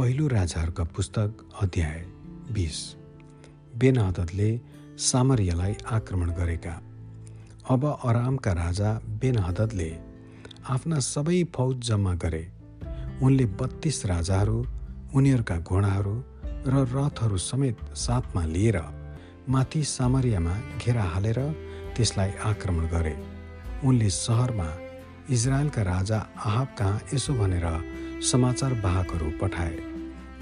पहिलो राजाहरूका पुस्तक अध्याय बिस। बेनहदतले सामरियालाई आक्रमण गरेका। अब अरामका राजा बेनहदतले आफ्ना सबै फौज जम्मा गरे। उनले बत्तीस राजाहरू उनीहरूका घोडाहरू र रथहरू समेत साथमा लिएर माथि सामरियामा घेरा हालेर त्यसलाई आक्रमण गरे। उनले सहरमा इजरायलका राजा आहाब कहाँ यसो भनेर समाचार वाहकहरू पठाए।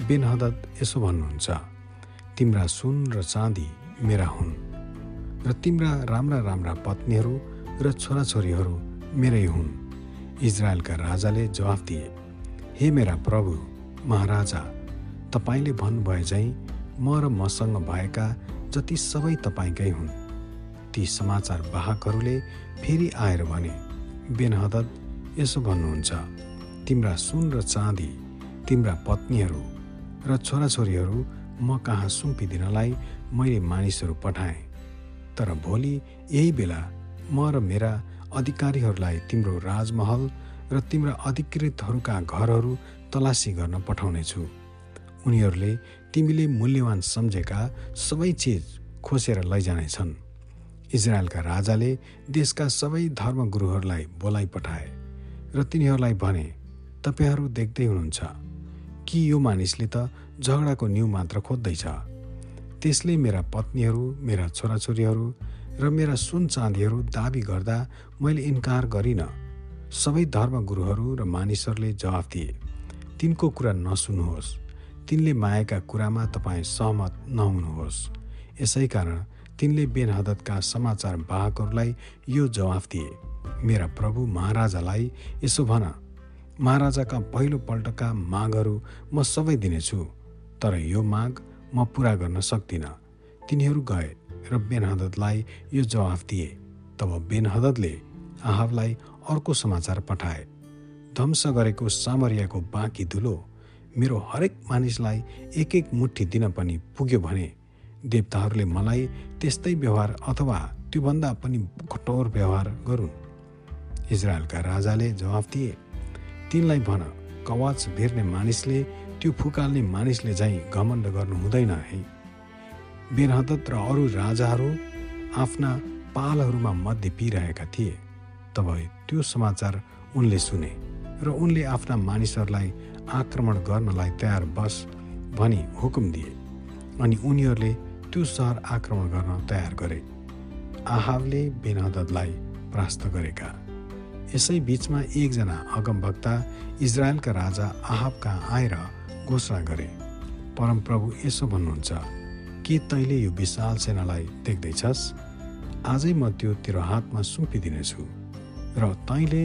बेनहदत यसो भन्नुहुन्छ तिम्रा सुन र चाँदी मेरा हुन् र तिम्रा राम्रा राम्रा पत्नीहरू र छोराछोरीहरू मेरै हुन्। इजरायलका राजाले जवाफ दिए हे मेरा प्रभु महाराजा तपाईँले भन्नुभए चाहिँ म र मसँग भएका जति सबै तपाईँकै हुन्। ती समाचार वाहकहरूले फेरि आएर भने बेनहदत यसो भन्नुहुन्छ तिम्रा सुन र चाँदी तिम्रा पत्नीहरू र छोराछोरीहरू म कहाँ सुम्पिदिनलाई मैले मानिसहरू पठाएँ। तर भोलि यही बेला म र मेरा अधिकारीहरूलाई तिम्रो राजमहल र तिम्रा अधिकृतहरूका घरहरू तलासी गर्न पठाउनेछु। उनीहरूले तिमीले मूल्यवान सम्झेका सबै चिज खोसेर लैजानेछन्। इजरायलका राजाले देशका सबै धर्मगुरुहरूलाई बोलाइ पठाए र तिनीहरूलाई भने तपाईँहरू देख्दै हुनुहुन्छ। कि यो मानिसले त झगडाको न्यु मात्र खोज्दैछ। त्यसले मेरा पत्नीहरू मेरा छोराछोरीहरू र मेरा सुन चाँदीहरू दाबी गर्दा मैले इन्कार गरिनँ। सबै धर्मगुरुहरू र मानिसहरूले जवाफ दिए। तिनको कुरा नसुन्नुहोस्। तिनले मायाका कुरामा तपाईँ सहमत नहुनुहोस्। यसै कारण तिनले बेनहदतका समाचार वाहकहरूलाई यो जवाफ दिए। मेरा प्रभु महाराजालाई यसो भन। महाराजाका पहिलोपल्टका मागहरू म सबै दिनेछु तर यो माग म पुरा गर्न सक्दिनँ। तिनीहरू गए र बेनहदतलाई यो जवाफ दिए। तब बेनहदतले आहाबलाई अर्को समाचार पठाए। ध्वंस गरेको सामरियाको बाँकी धुलो मेरो हरेक मानिसलाई एक एक मुठी दिन पनि पुग्यो भने देवताहरूले मलाई त्यस्तै व्यवहार अथवा त्योभन्दा पनि कठोर व्यवहार गरून्। इजरायलका राजाले जवाफ दिए तिनलाई भन कवाच भेर्ने मानिसले त्यो फुकाल्ने मानिसले चाहिँ घमण्ड गर्नु हुँदैन है। बेरहदत र अरू राजाहरू आफ्ना पालहरूमा मध्य पिरहेका थिए। तब त्यो समाचार उनले सुने र उनले आफ्ना मानिसहरूलाई आक्रमण गर्नलाई तयार बस भनी हुकुम दिए अनि उनीहरूले त्यो सहर आक्रमण गर्न तयार गरे। आहावले बेनहदतलाई परास्त गरेका। यसै बिचमा एकजना अगमभक्ता इजरायलका राजा आहाब कहाँ आएर घोषणा गरे। परमप्रभु यसो भन्नुहुन्छ के तैँले यो विशाल सेनालाई देख्दैछस्? आजै म त्यो तेरो हातमा सुम्पिदिनेछु र तैँले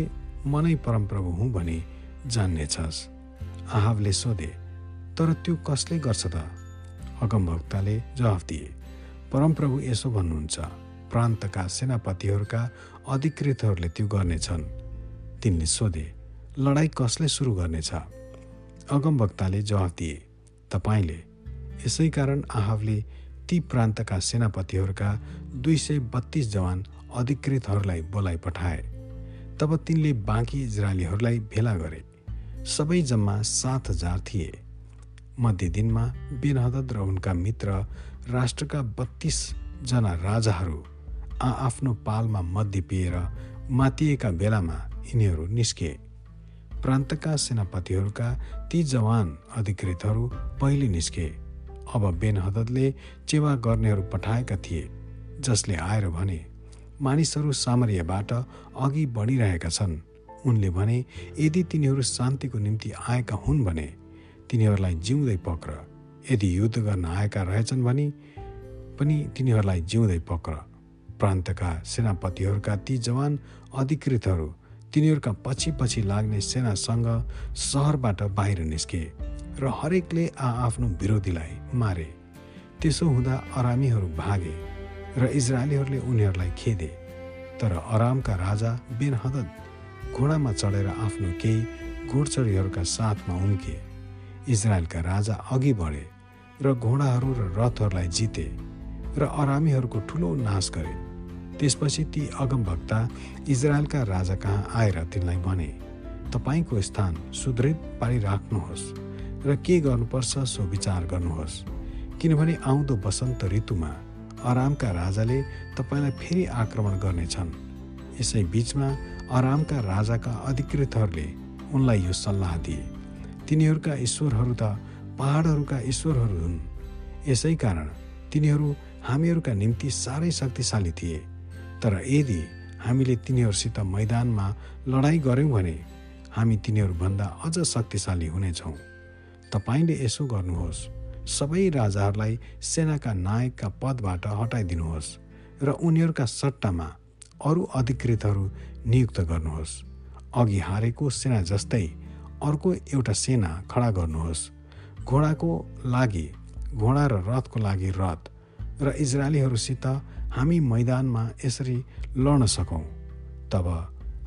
मनै परमप्रभु हुँ भने जान्नेछस्। आहावले सोधे तर त्यो कसले गर्छ त? अगमभक्ताले जवाफ दिए परमप्रभु यसो भन्नुहुन्छ प्रान्तका सेनापतिहरूका अधिकृतहरूले त्यो गर्नेछन्। तिनले सोधे लडाइँ कसले सुरु गर्नेछ? अगमवक्ताले जवाफ दिए तपाईँले यसै कारण आहावले ती प्रान्तका सेनापतिहरूका दुई सय बत्तीस जवान अधिकृतहरूलाई बोलाइ पठाए। तब तिनले बाँकी इजरायलीहरूलाई भेला गरे। सबै जम्मा सात हजार थिए। मध्य दिनमा बेनहदत र उनका मित्र राष्ट्रका बत्तीसजना राजाहरू आआफ्नो पालमा मध्य पिएर मातिएका बेलामा यिनीहरू निस्के। प्रान्तका सेनापतिहरूका ती जवान अधिकृतहरू पहिले निस्के। अब बेनहदतले चेवा गर्नेहरू पठाएका थिए जसले आएर भने मानिसहरू सामरियाबाट अघि बढिरहेका छन्। उनले भने यदि तिनीहरू शान्तिको निम्ति आएका हुन् भने तिनीहरूलाई जिउँदै पक्र। यदि युद्ध गर्न आएका रहेछन् भने पनि तिनीहरूलाई जिउँदै पक्र। प्रान्तका सेनापतिहरूका ती जवान अधिकृतहरू तिनीहरूका पछि पछि लाग्ने सेनासँग सहरबाट बाहिर निस्के र हरेकले आआफ्नो विरोधीलाई मारे। त्यसो हुँदा अरामीहरू भागे र इजरायलीहरूले उनीहरूलाई खेदे। तर अरामका राजा बेनहदत घोडामा चढेर आफ्नो केही घोडचडीहरूका साथमा उम्के इजरायलका राजा अघि बढे र घोडाहरू र रथहरूलाई जिते र अरामीहरूको ठुलो नाश गरे। त्यसपछि ती अगमभक्ता इजरायलका राजा कहाँ आएर तिनलाई भने तपाईँको स्थान सुदृढ पारिराख्नुहोस् र के गर्नुपर्छ सो विचार गर्नुहोस्। किनभने आउँदो वसन्त ऋतुमा आरामका राजाले तपाईँलाई फेरि आक्रमण गर्नेछन्। यसै बिचमा आरामका राजाका अधिकृतहरूले उनलाई यो सल्लाह दिए। तिनीहरूका ईश्वरहरू त पहाडहरूका ईश्वरहरू हुन्। यसै कारण तिनीहरू हामीहरूका निम्ति साह्रै शक्तिशाली थिए। तर यदि हामीले तिनीहरूसित मैदानमा लडाइँ गऱ्यौँ भने हामी तिनीहरूभन्दा अझ शक्तिशाली हुनेछौँ। तपाईँले यसो गर्नुहोस्। सबै राजाहरूलाई सेनाका नायकका पदबाट हटाइदिनुहोस् र उनीहरूका सट्टामा अरू अधिकृतहरू नियुक्त गर्नुहोस्। अघि हारेको सेना जस्तै अर्को एउटा सेना खडा गर्नुहोस्। घोडाको लागि घोडा र रथको लागि रथ र इजरायलीहरूसित हामी मैदानमा यसरी लड्न सकौँ तब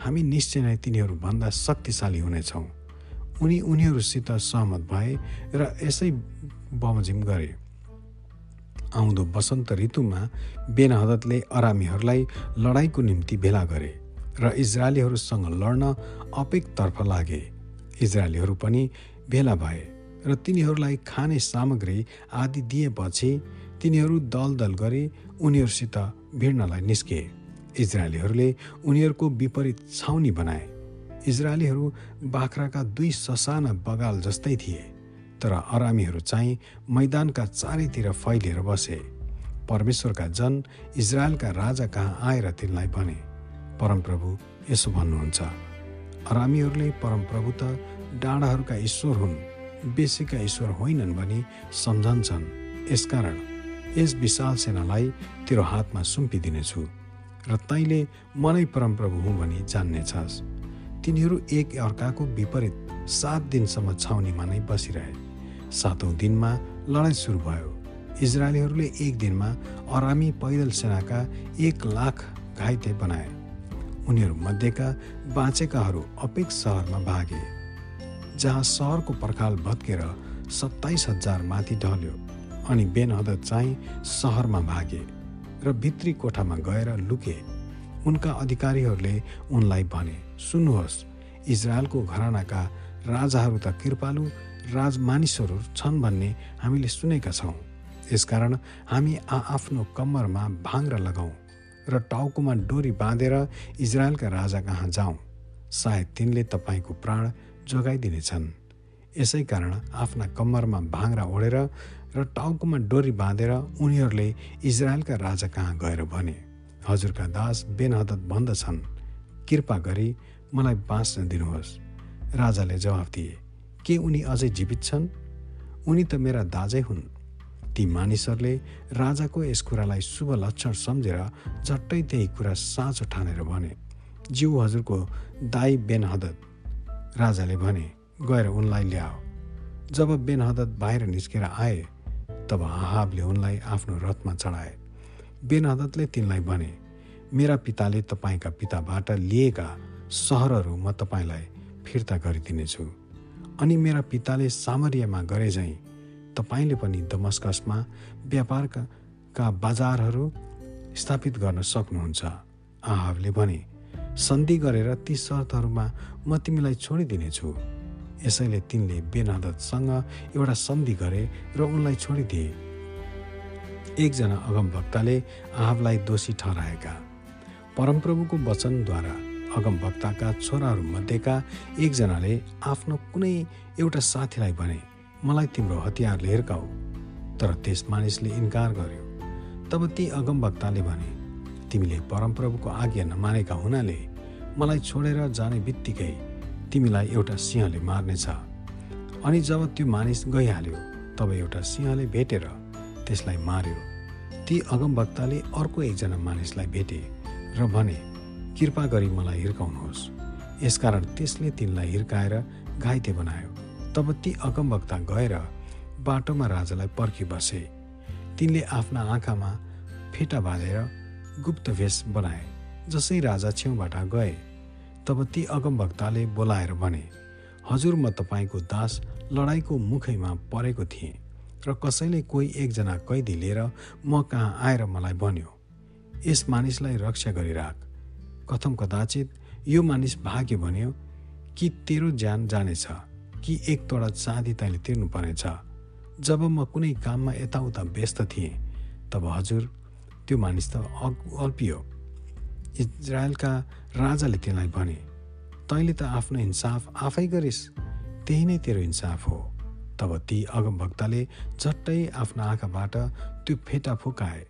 हामी निश्चय नै तिनीहरूभन्दा शक्तिशाली हुनेछौँ। उनी उनीहरूसित सहमत भए र यसै बमोजिम गरे। आउँदो वसन्त ऋतुमा बेनहदतले अरामीहरूलाई लडाइँको निम्ति भेला गरे र इजरायलीहरूसँग लड्न अपेकतर्फ लागे। इजरायलीहरू पनि भेला भए र तिनीहरूलाई खाने सामग्री आदि दिएपछि तिनीहरू दल दल गरी उनीहरूसित भिड्नलाई निस्के। इजरायलीहरूले उनीहरूको विपरीत छाउनी बनाए। इजरायलीहरू बाख्राका दुई ससाना बगाल जस्तै थिए तर अरामीहरू चाहिँ मैदानका चारैतिर फैलिएर बसे। परमेश्वरका जन इजरायलका राजा कहाँ आएर तिनलाई भने परमप्रभु यसो भन्नुहुन्छ। अरामीहरूले परमप्रभु त डाँडाहरूका ईश्वर हुन् बेसीका ईश्वर होइनन् भनी सम्झन्छन्। यसकारण यस विशाल सेनालाई तेरो हातमा सुम्पिदिनेछु र तैँले मनै परमप्रभु हुँ भनी जान्नेछस्। तिनीहरू एक अर्काको विपरीत सात दिनसम्म छाउनीमा नै बसिरहे। सातौँ दिनमा लडाइँ सुरु भयो। इजरायलीहरूले एक दिनमा अरामी पैदल सेनाका एक लाख घाइते बनाए। उनीहरूमध्येका बाँचेकाहरू अपेक सहरमा भागे। जहाँ सहरको पर्खाल भत्केर सत्ताइस हजार माथि ढल्यो। अनि बेनहदत चाहिँ सहरमा भागे र भित्री कोठामा गएर लुके। उनका अधिकारीहरूले उनलाई भने सुन्नुहोस् इजरायलको घरानाका राजाहरू त कृपालु राजमानिसहरू छन् भन्ने हामीले सुनेका छौँ। यसकारण हामी आआफ्नो कम्मरमा भाङ्रा लगाउँ र टाउकोमा डोरी बाँधेर इजरायलका राजा कहाँ जाउँ सायद तिनले तपाईँको प्राण जोगाइदिनेछन्। यसै कारण आफ्ना कम्मरमा भाङ्रा ओढेर र टाउकोमा डोरी बाँधेर उनीहरूले इजरायलका राजा कहाँ गएर भने? हजुरका दास बेनहदत भन्दछन् कृपा गरी मलाई बाँच्न दिनुहोस्। राजाले जवाफ दिए के उनी अझै जीवित छन्? उनी त मेरा दाजै हुन्। ती मानिसहरूले राजाको यस कुरालाई शुभ लक्षण सम्झेर झट्टै त्यही कुरा साँचो ठानेर भने जिउ हजुरको दाई बेनहदत। राजाले भने गएर उनलाई ल्याओ। जब बेनहदत बाहिर निस्केर आए तब आहाबले उनलाई आफ्नो रथमा चढाए। बेनहदतले तिनलाई भने मेरा पिताले तपाईँका पिताबाट लिएका सहरहरू म तपाईँलाई फिर्ता गरिदिनेछु। अनि मेरा पिताले सामरियामा गरे झैँ तपाईँले पनि दमस्कसमा व्यापारका का बजारहरू स्थापित गर्न सक्नुहुन्छ। आहाबले भने सन्धि गरेर ती शर्तहरूमा म तिमीलाई छोडिदिनेछु। यसैले तिनले बेनादतसँग एउटा सन्धि गरे र उनलाई छोडिदिए। एकजना अगमभक्ताले आहाबलाई दोषी ठहराएका। परमप्रभुको वचनद्वारा अगमभक्ताका छोराहरूमध्येका एकजनाले आफ्नो कुनै एउटा साथीलाई भने मलाई तिम्रो हतियारले हिर्काऊ। तर त्यस मानिसले इन्कार गर्यो। तब ती अगमभक्ताले भने तिमीले परमप्रभुको आज्ञा नमानेका हुनाले मलाई छोडेर जाने बित्तिकै तिमीलाई एउटा सिंहले मार्नेछ। अनि जब त्यो मानिस गइहाल्यो तब एउटा सिंहले भेटेर त्यसलाई मार्यो। ती अगमभक्ताले अर्को एकजना मानिसलाई भेटे र भने कृपा गरी मलाई हिर्काउनुहोस्। यसकारण त्यसले तिनलाई हिर्काएर घाइते बनायो। तब ती अगमभक्ता गएर बाटोमा राजालाई पर्खी बसे। तिनले आफ्ना आँखामा फेटा बाँधेर गुप्त भेष बनाए जसै राजा छेउबाट गए। तब ती अगमभक्ताले बोलाएर भने हजुर म तपाईँको दास लडाइँको मुखैमा परेको थिएँ र कसैले कोही एकजना कैदी लिएर म कहाँ आएर मलाई भन्यो यस मानिसलाई रक्षा गरिराख। कथम कदाचित यो मानिस भाग्यो भन्यो कि तेरो ज्यान जानेछ कि एक तोडा चाँदी तैँले तिर्नु पर्नेछ जब म कुनै काममा यताउता व्यस्त थिएँ तब हजुर त्यो मानिस त अल्पियो इजरायलका राजाले तिनलाई भने तैँले त आफ्नो इन्साफ आफै गरिस् त्यही नै तेरो इन्साफ हो। तब ती अगमभक्तले झट्टै आफ्ना आँखाबाट त्यो फेटा फुकाए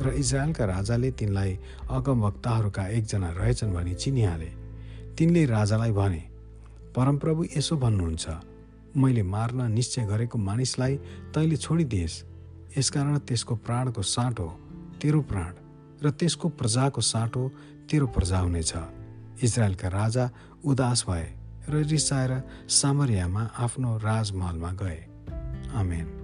र इजरायलका राजाले तिनलाई अगमभक्तहरूका एकजना रहेछन् भनी चिनिहाले। तिनले राजालाई भने परमप्रभु यसो भन्नुहुन्छ मैले मार्न निश्चय गरेको मानिसलाई तैँले छोडिदिएस्। यसकारण त्यसको प्राणको साटो तेरो प्राण र त्यसको प्रजाको साटो तेरो प्रजा हुनेछ। इजरायलका राजा उदास भए र रिसाएर सामरियामा आफ्नो राजमहलमा गए। आमेन।